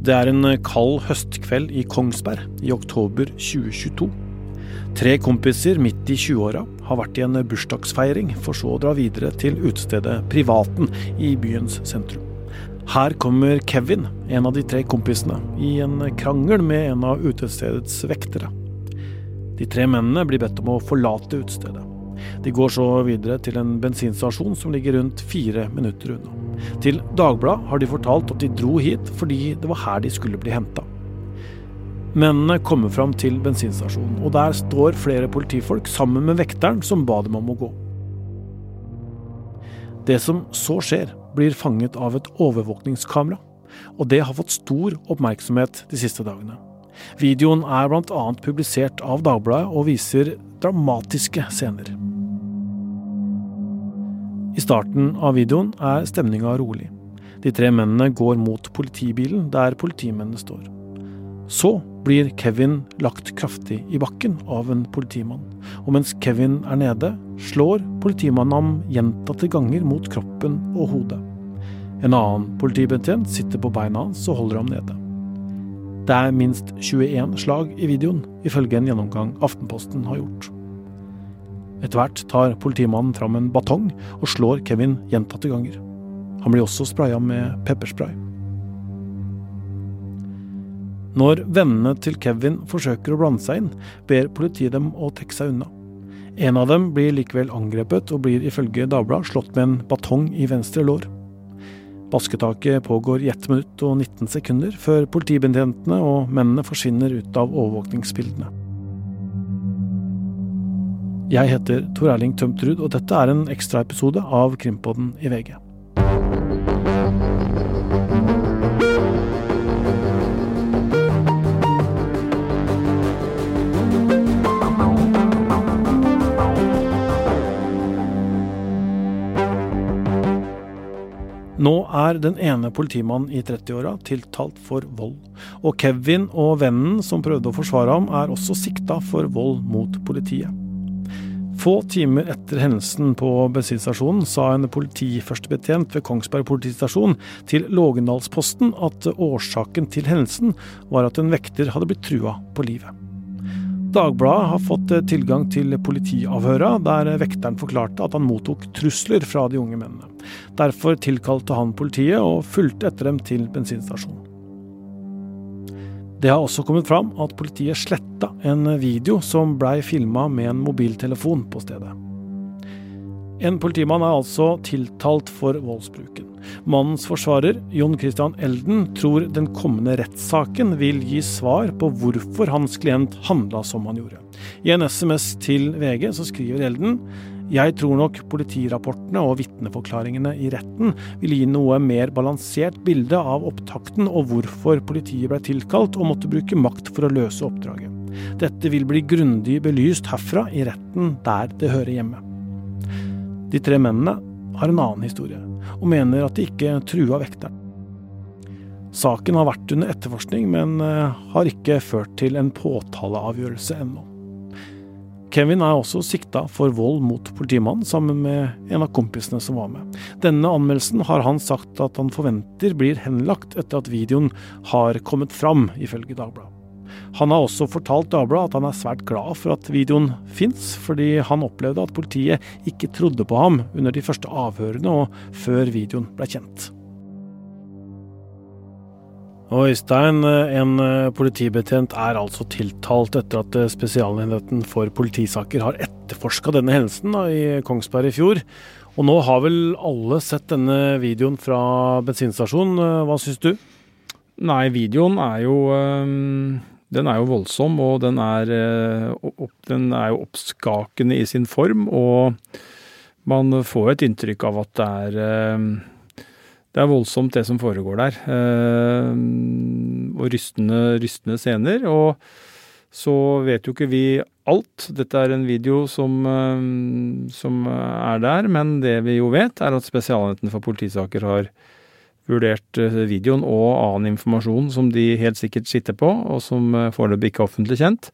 Det er en kald høstkveld i Kongsberg i oktober 2022. Tre kompiser midt i 20-åra har vært i en bursdagsfeiring, for så å dra videre til utestedet Privaten i byens sentrum. Her kommer Kevin, en av de tre kompisene, i en krangel med en av utestedets vektere. De tre mennene blir bedt om å forlate utestedet. De går så videre til en bensinstasjon som ligger rundt fire minutter unna. Til Dagbladet har de fortalt at de dro hit fordi det var her de skulle bli henta. Mennene kommer fram til bensinstasjonen, og der står flere politifolk sammen med vekteren som ba dem om å gå. Det som så skjer, blir fanget av et overvåkningskamera, og det har fått stor oppmerksomhet de siste dagene. Videoen er bl.a. publisert av Dagbladet og viser dramatiske scener. I starten av videoen er stemninga rolig. De tre mennene går mot politibilen der politimennene står. Så blir Kevin lagt kraftig i bakken av en politimann, og mens Kevin er nede, slår politimannen ham gjentatte ganger mot kroppen og hodet. En annen politibetjent sitter på beina hans og holder ham nede. Det er minst 21 slag i videoen, ifølge en gjennomgang Aftenposten har gjort. Etter hvert tar politimannen fram en batong og slår Kevin gjentatte ganger. Han blir også spraya med pepperspray. Når vennene til Kevin forsøker å blande seg inn, ber politiet dem å trekke seg unna. En av dem blir likevel angrepet og blir ifølge Dagbladet slått med en batong i venstre lår. Basketaket pågår i 1 minutt og 19 sekunder før politibetjentene og mennene forsvinner ut av overvåkningsbildene. Jeg heter Tor Erling Tømtrud, og dette er en ekstraepisode av Krimpodden i VG. Nå er den ene politimannen i 30-åra tiltalt for vold, og Kevin og vennen som prøvde å forsvare ham, er også sikta for vold mot politiet. Få timer etter hendelsen på bensinstasjonen sa en politiførstebetjent ved Kongsberg politistasjon til Lågendalsposten at årsaken til hendelsen var at en vekter hadde blitt trua på livet. Dagbladet har fått tilgang til politiavhøra, der vekteren forklarte at han mottok trusler fra de unge mennene. Derfor tilkalte han politiet og fulgte etter dem til bensinstasjonen. Det har også kommet fram at politiet sletta en video som blei filma med en mobiltelefon på stedet. En politimann er altså tiltalt for voldsbruken. Mannens forsvarer, Jon Christian Elden, tror den kommende rettssaken vil gi svar på hvorfor hans klient handla som han gjorde. I en SMS til VG så skriver Elden jeg tror nok politirapportene og vitneforklaringene i retten vil gi noe mer balansert bilde av opptakten og hvorfor politiet ble tilkalt og måtte bruke makt for å løse oppdraget. Dette vil bli grundig belyst herfra i retten der det hører hjemme. De tre mennene har en annen historie og mener at de ikke trua vekteren. Saken har vært under etterforskning, men eh, har ikke ført til en påtaleavgjørelse ennå. Kevin er også sikta for vold mot politimannen, sammen med en av kompisene som var med. Denne anmeldelsen har han sagt at han forventer blir henlagt etter at videoen har kommet fram, ifølge Dagbladet. Han har også fortalt Dagbladet at han er svært glad for at videoen fins, fordi han opplevde at politiet ikke trodde på ham under de første avhørene og før videoen ble kjent. Og Øystein, en politibetjent er altså tiltalt etter at Spesialenheten for politisaker har etterforska denne hendelsen da, i Kongsberg i fjor. Og nå har vel alle sett denne videoen fra bensinstasjonen. Hva syns du? Nei, videoen er jo den er jo voldsom, og den er, eh, den er, jo oppskakende i sin form. Og man får et inntrykk av at det er eh, det er voldsomt, det som foregår der. Eh, og rystende, rystende scener. Og så vet jo ikke vi alt. Dette er en video som, som er der, men det vi jo vet, er at Spesialenheten for politisaker har vurdert eh, videoen og annen informasjon som de helt sikkert sitter på, og som eh, foreløpig ikke er offentlig kjent,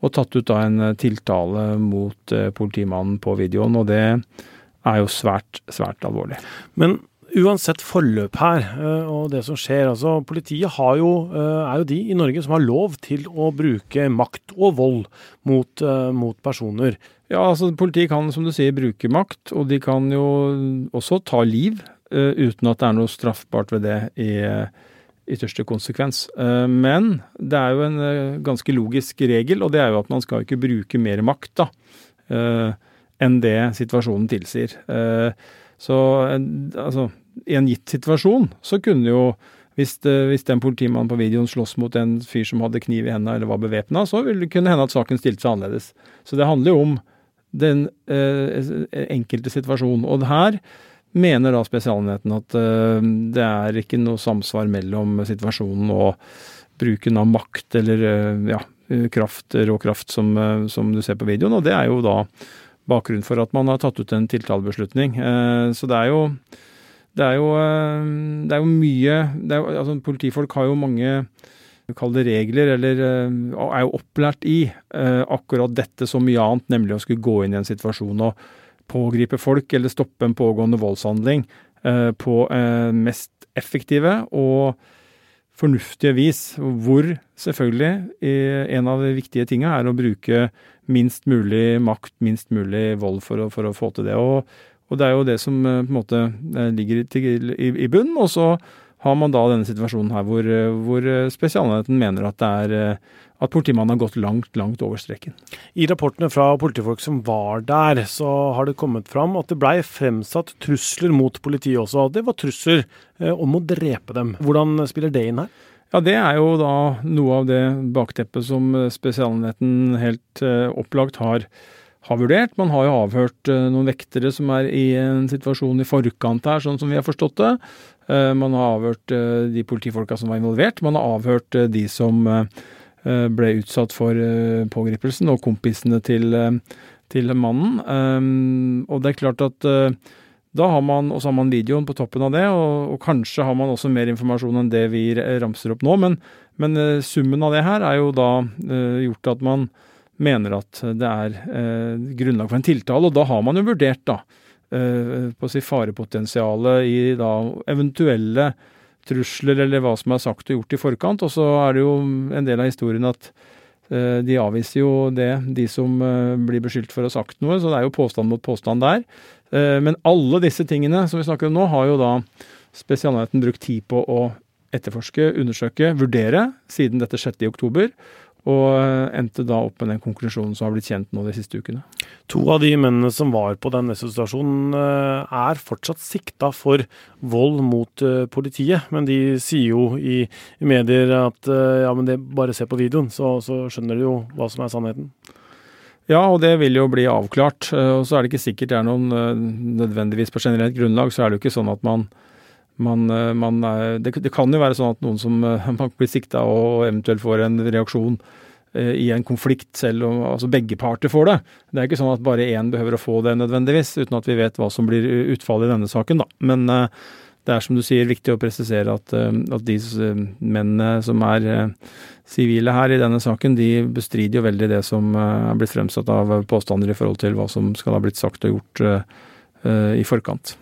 og tatt ut da en eh, tiltale mot politimannen på videoen. Og det er jo svært, svært alvorlig. Men uansett forløp her og det som skjer, altså politiet jo, er jo de i Norge som har lov til å bruke makt og vold mot, mot personer. Ja, altså Politiet kan som du sier bruke makt, og de kan jo også ta liv uten at det er noe straffbart ved det i ytterste konsekvens. Men det er jo en ganske logisk regel, og det er jo at man skal ikke bruke mer makt da, enn det situasjonen tilsier. Så altså, i en gitt situasjon så kunne jo hvis, det, hvis den politimannen på videoen slåss mot en fyr som hadde kniv i hendene eller var bevæpna, så ville det kunne hende at saken stilte seg annerledes. Så det handler jo om den eh, enkelte situasjonen. Og her mener da Spesialenheten at eh, det er ikke noe samsvar mellom situasjonen og bruken av makt eller eh, ja, kraft, råkraft, som, eh, som du ser på videoen. Og det er jo da bakgrunn for at man har tatt ut en tiltalebeslutning. Eh, så det er jo det er jo, eh, det er jo mye er altså Politifolk har jo mange Kall det regler, eller eh, er jo opplært i akkurat dette som mye annet, nemlig å skulle gå inn i en situasjon og pågripe folk eller stoppe en pågående voldshandling på mest effektive og fornuftige vis. Hvor selvfølgelig en av de viktige tinga er å bruke minst mulig makt, minst mulig vold for å, for å få til det. Og, og, det er jo det som eh, på en måte eh, ligger i, i bunnen. Og så har man da denne situasjonen her hvor, eh, hvor Spesialenheten mener at det er at politimannen har gått langt, langt over streken. I rapportene fra politifolk som var der, så har det kommet fram at det blei fremsatt trusler mot politiet også. Det var trusler om å drepe dem. Hvordan spiller det inn her? Ja, Det er jo da noe av det bakteppet som Spesialenheten helt opplagt har, har, vurdert. Man har jo avhørt uh, noen vektere som er i en situasjon i forkant her, sånn som vi har forstått det. Uh, man har avhørt de politifolka som var involvert. Man har avhørt de som ble utsatt for pågripelsen, og kompisene til, til mannen. Og det er klart at da har man, og så har man videoen på toppen av det, og, og, kanskje har man også mer informasjon enn det vi ramser opp nå. Men, men summen av det her er jo da gjort at man mener at det er uh, grunnlag for en tiltale, og da har man jo vurdert da på å si farepotensialet i da eventuelle trusler eller hva som er sagt og gjort i forkant. Og så er det jo en del av historien at de avviser jo det, de som blir beskyldt for å ha sagt noe, så det er jo påstand mot påstand der. Eh, men alle disse tingene som vi snakker om nå, har jo da Spesialenheten brukt tid på å etterforske, undersøke, vurdere siden dette skjedde i oktober. Og eh, endte da opp med den konklusjonen som har blitt kjent nå de siste ukene. To av de mennene som var på den Nessus-stasjonen eh, er fortsatt sikta for vold mot politiet. Men de sier jo i, medier at ja, men det, bare se på videoen, så, så skjønner de jo hva som er sannheten. Ja, og det vil jo bli avklart. Eh, og så er det ikke sikkert det er noen eh, nødvendigvis på generelt grunnlag, så er det jo ikke sånn at man, man, man er, det, det, kan jo være sånn at noen som man blir sikta og eventuelt får en reaksjon i en konflikt selv om altså begge parter får det. Det er ikke sånn at bare én behøver å få det nødvendigvis, uten at vi vet hva som blir utfallet i denne saken, da. Men det er som du sier viktig å presisere at, at de mennene som er sivile her i denne saken de bestrider jo veldig det som eh, er blitt fremsatt av påstander i forhold til hva som skal ha blitt sagt og gjort i forkant.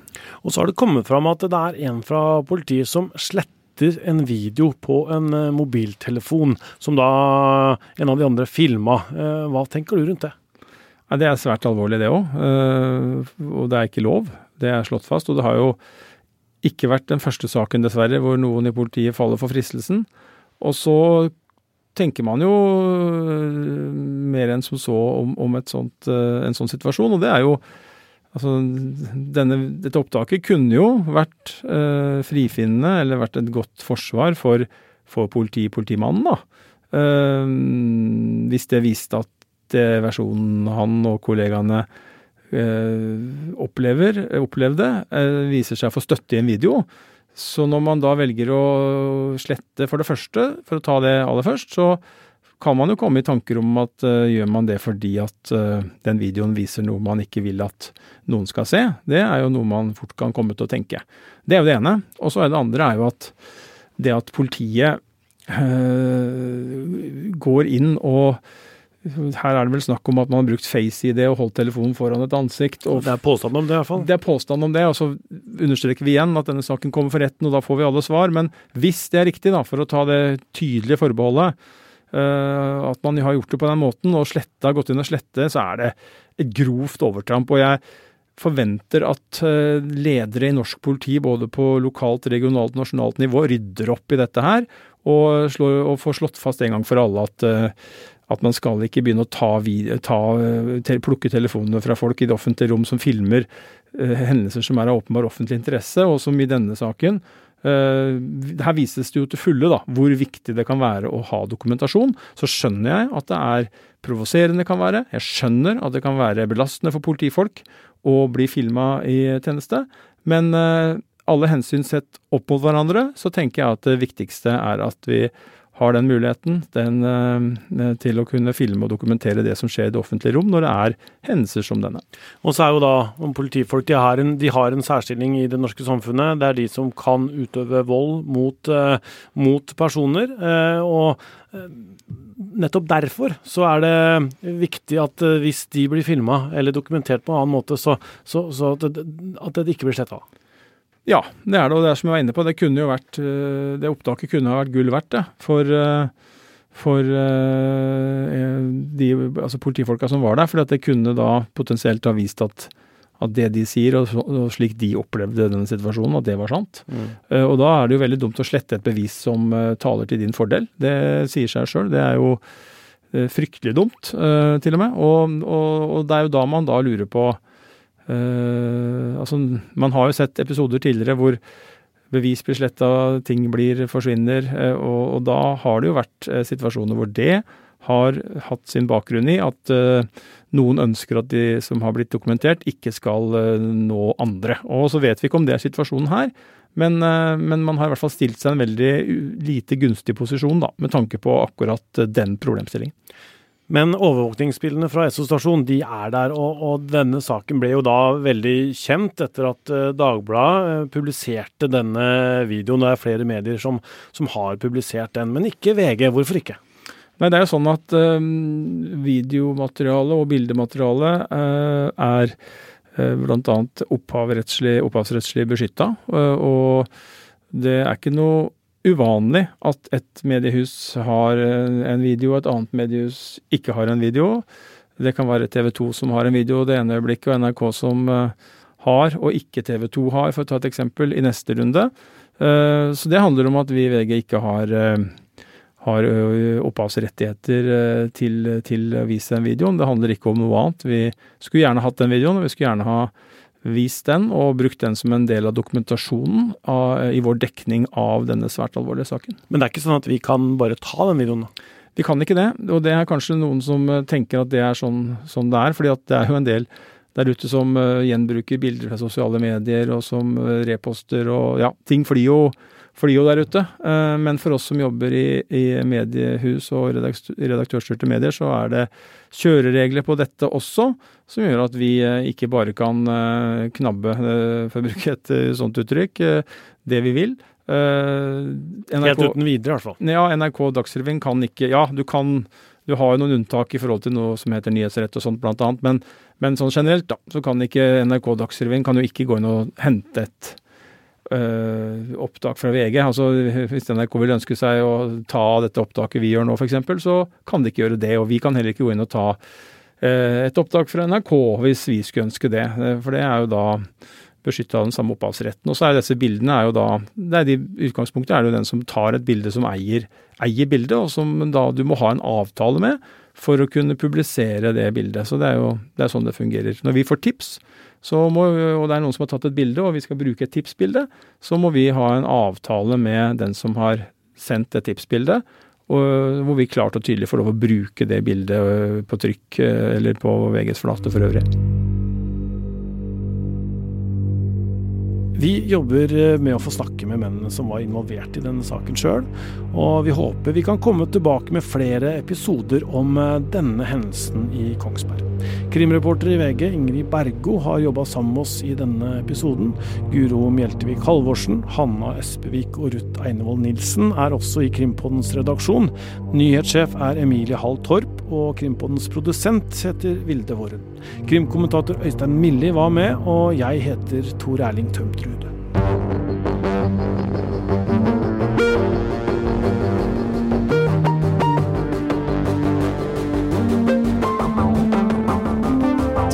Og så har det kommet fram at det er en fra politiet som sletter en video på en mobiltelefon, som da en av de andre filma. Hva tenker du rundt det? Det er svært alvorlig, det òg. Og det er ikke lov. Det er slått fast. Og det har jo ikke vært den første saken, dessverre, hvor noen i politiet faller for fristelsen. Og så tenker man jo mer enn som så om, om sånt, en sånn situasjon. Og det er jo Altså, denne, dette opptaket kunne jo vært eh, frifinnende, eller vært et godt forsvar for, for politi, politimannen, da. Eh, hvis det viste at det versjonen han og kollegaene eh, opplever, opplevde, viser seg å få støtte i en video, så når man da velger å slette for det første, for å ta det aller først, så kan man jo komme i tanker om at uh, gjør man det fordi at uh, den videoen viser noe man ikke vil at noen skal se, det er jo noe man fort kan komme til å tenke. Det er jo det ene. Og så er det andre er jo at det at politiet uh, går inn og her er det vel snakk om at man har brukt FaceID og holdt telefonen foran et ansikt. Det er påstand om det, i hvert fall. Det er påstand om det, og så understreker vi igjen at denne saken kommer for retten, og da får vi alle svar. Men hvis det er riktig, da, for å ta det tydelige forbeholdet, at man har gjort det på den måten og sletta, gått inn og slette, så er det et grovt overtramp. og jeg forventer at uh, ledere i norsk politi, både på lokalt, regionalt, og nasjonalt nivå, rydder opp i dette her, og, slår, og får slått fast en gang for alle at uh, at man skal ikke begynne å ta, ta, plukke telefonene fra folk i det offentlige rom som filmer eh, hendelser som er av åpenbar offentlig interesse, og som i denne saken. Eh, her vises det jo til fulle da, hvor viktig det kan være å ha dokumentasjon. Så skjønner jeg at det er provoserende kan være. Jeg skjønner at det kan være belastende for politifolk å bli filma i tjeneste. Men eh, alle hensyn sett opp mot hverandre, så tenker jeg at det viktigste er at vi har den muligheten den, eh, til å kunne filme og dokumentere det som skjer i det offentlige rom når det er hendelser som denne. Og så er jo da politifolk de har, en, de har en særstilling i det norske samfunnet. Det er de som kan utøve vold mot, uh, mot personer. Og nettopp derfor så er det viktig at hvis de blir filma eller dokumentert på en annen måte, så, så, så at, det, at det ikke blir sletta. Ja, det er det. Og det er som jeg var inne på, det kunne jo vært eh, Det opptaket kunne ha vært gull verdt, det. For, eh, for eh, de altså politifolka som var der. For det kunne da potensielt ha vist at, at det de sier, og, og, slik de opplevde denne situasjonen, at det var sant. Mm. Og da er det jo veldig dumt å slette et bevis som taler til din fordel. Det sier seg sjøl. Det er jo fryktelig dumt, til og med. Og, og, og det er jo da man da lurer på Uh, altså, man har jo sett episoder tidligere hvor bevis blir sletta, ting blir forsvinner, uh, og, og, da har det jo vært uh, situasjoner hvor det har hatt sin bakgrunn i at noen ønsker at de som har blitt dokumentert, ikke skal nå andre. Og så vet vi ikke om det er situasjonen her, men, men, man har i hvert fall stilt seg en veldig lite gunstig posisjon da, med tanke på akkurat den problemstillingen. Men overvåkningsbildene fra Esso stasjon de er der, og, og, denne saken ble jo da veldig kjent etter at uh, Dagbladet uh, publiserte denne videoen. Det er flere medier som, som, har publisert den, men ikke VG. Hvorfor ikke? Nei, det er jo sånn at uh, videomateriale og bildemateriale er uh, bl.a. Opphavsrettslig, opphavsrettslig beskytta. og det er ikke noe uvanlig at et mediehus har en video, et annet mediehus ikke har en video. Det kan være TV 2 som har en video det ene øyeblikket, og NRK som eh, har, og ikke TV 2 har, for å ta et eksempel, i neste runde. Eh, så det handler om at vi i VG ikke har, eh, har opphavsrettigheter til, til å vise den videoen. Det handler ikke om noe annet. Vi skulle gjerne hatt den videoen, og vi skulle gjerne ha vist den og brukt den som en del av dokumentasjonen av, i vår dekning av denne svært alvorlige saken. Men det er ikke sånn at vi kan bare ta den videoen? Vi kan ikke det, og det er kanskje noen som eh, tenker at det er sånn, sånn det er. fordi at det er jo en del der ute som uh, gjenbruker bilder fra sosiale medier, og som uh, reposter og ja, ting flyr jo flyr jo der ute. Eh, men for oss som jobber i, i mediehus og redaktørstyrte medier, så er det kjøreregler på dette også, som gjør at vi eh, ikke bare kan eh, knabbe, for å bruke et sånt uttrykk, det vi vil. NRK, Helt uten videre, i hvert fall. Ja, NRK Dagsrevyen kan ikke Ja, du kan du har jo noen unntak i forhold til noe som heter nyhetsrett og sånt, blant annet, men, men sånn generelt, da, så kan ikke NRK Dagsrevyen kan jo ikke gå inn og hente et Uh, opptak fra VG. altså Hvis NRK vil ønske seg å ta dette opptaket vi gjør nå, f.eks., så kan de ikke gjøre det. Og vi kan heller ikke gå inn og ta uh, et opptak fra NRK hvis vi skulle ønske det. Uh, for det er jo da beskytta av den samme opphavsretten. Og så er disse bildene er jo da det er de, utgangspunktet er det jo den som tar et bilde som eier, eier bildet, og som da du må ha en avtale med for å kunne publisere det bildet. Så det er jo det er sånn det fungerer. Når vi får tips, må, og det er noen som har tatt et bilde, og vi skal bruke et tipsbilde, så må vi ha en avtale med den som har sendt det tipsbildet, og hvor vi klart og tydelig får lov å bruke det bildet øh, på trykk øh, eller på VGs flate for øvrig. Vi jobber øh, med å få snakke med mennene som var involvert i denne saken sjøl, og vi håper vi kan komme tilbake med flere episoder om denne hendelsen i Kongsberg. Krimreporter i VG, Ingrid Bergo, har jobba sammen med oss i denne episoden. Guro Mjeltevik Halvorsen, Hanna Espevik og Ruth Einevold Nilsen er også i Krimpoddens redaksjon. Nyhetssjef er Emilie Hall Torp, og Krimpodens produsent heter Vilde Våren. Krimkommentator Øystein Milli var med, og jeg heter Tor Erling Tømtrud.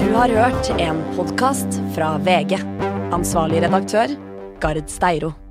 Du har hørt en podkast fra VG. Ansvarlig redaktør, Gard Steiro.